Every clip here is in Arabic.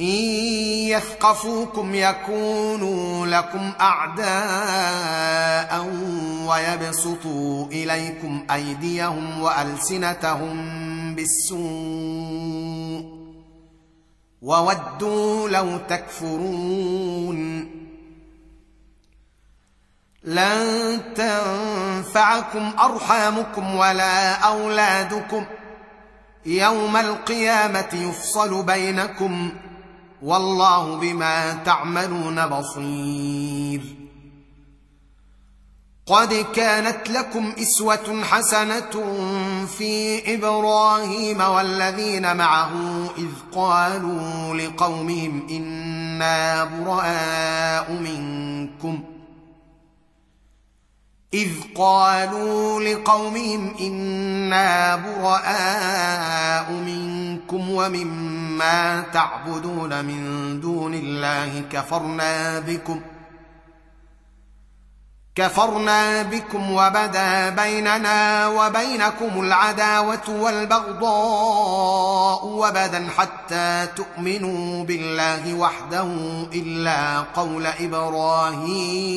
إن يثقفوكم يكونوا لكم أعداء ويبسطوا إليكم أيديهم وألسنتهم بالسوء وودوا لو تكفرون. لن تنفعكم أرحامكم ولا أولادكم. يوم القيامة يفصل بينكم. والله بما تعملون بصير. قد كانت لكم إسوة حسنة في إبراهيم والذين معه إذ قالوا لقومهم إنا براء منكم. إذ قالوا لقومهم إنا براء منكم ومما تعبدون من دون الله كفرنا بكم كفرنا بكم وبدا بيننا وبينكم العداوة والبغضاء وبدا حتى تؤمنوا بالله وحده إلا قول إبراهيم.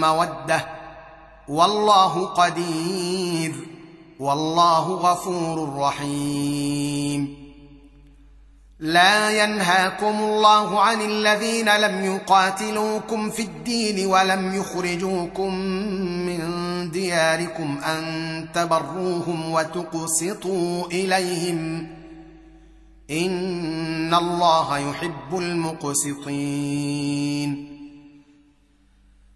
مودة. والله قدير. والله غفور رحيم. لا ينهاكم الله عن الذين لم يقاتلوكم في الدين ولم يخرجوكم من دياركم أن تبروهم وتقسطوا إليهم. إن الله يحب المقسطين.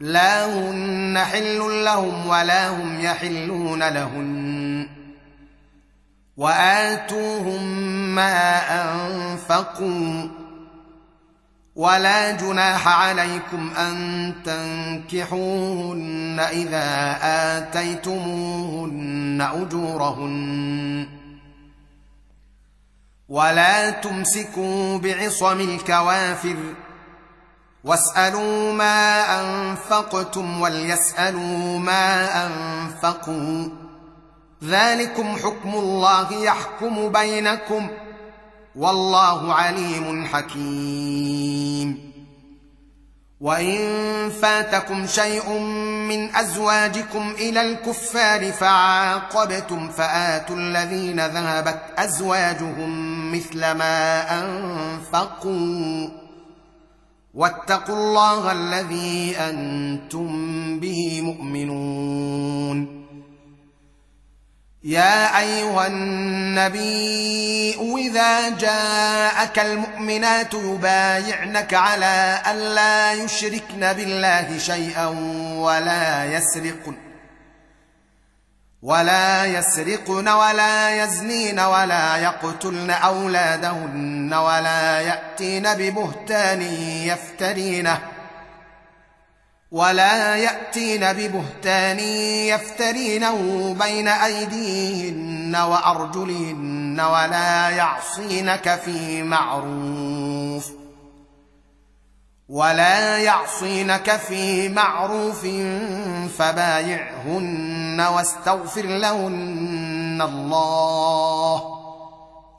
لا هن حل لهم ولا هم يحلون لهن. وآتوهم ما أنفقوا. ولا جناح عليكم أن تنكحوهن إذا آتيتموهن أجورهن. ولا تمسكوا بعصم الكوافر. واسألوا ما أنفقتم وليسألوا ما أنفقوا. ذلكم حكم الله يحكم بينكم. والله عليم حكيم. وإن فاتكم شيء من أزواجكم إلى الكفار فعاقبتم فآتوا الذين ذهبت أزواجهم مثل ما أنفقوا. واتقوا الله الذي أنتم به مؤمنون. يا أيها النبي إذا جاءك المؤمنات يبايعنك على أن لا يشركن بالله شيئا ولا يسرقن. ولا يسرقن ولا يزنين ولا يقتلن أولادهن ولا يأتين ببهتان يفترينه ولا يأتين ببهتان يفترينه بين أيديهن وأرجلهن ولا يعصينك في معروف ولا يعصينك في معروف فبايعهن واستغفر لهن الله.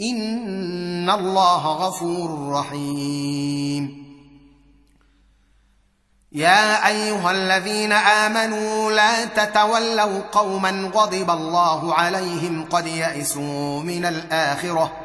إن الله غفور رحيم. يا أيها الذين آمنوا لا تتولوا قوما غضب الله عليهم قد يئسوا من الآخرة.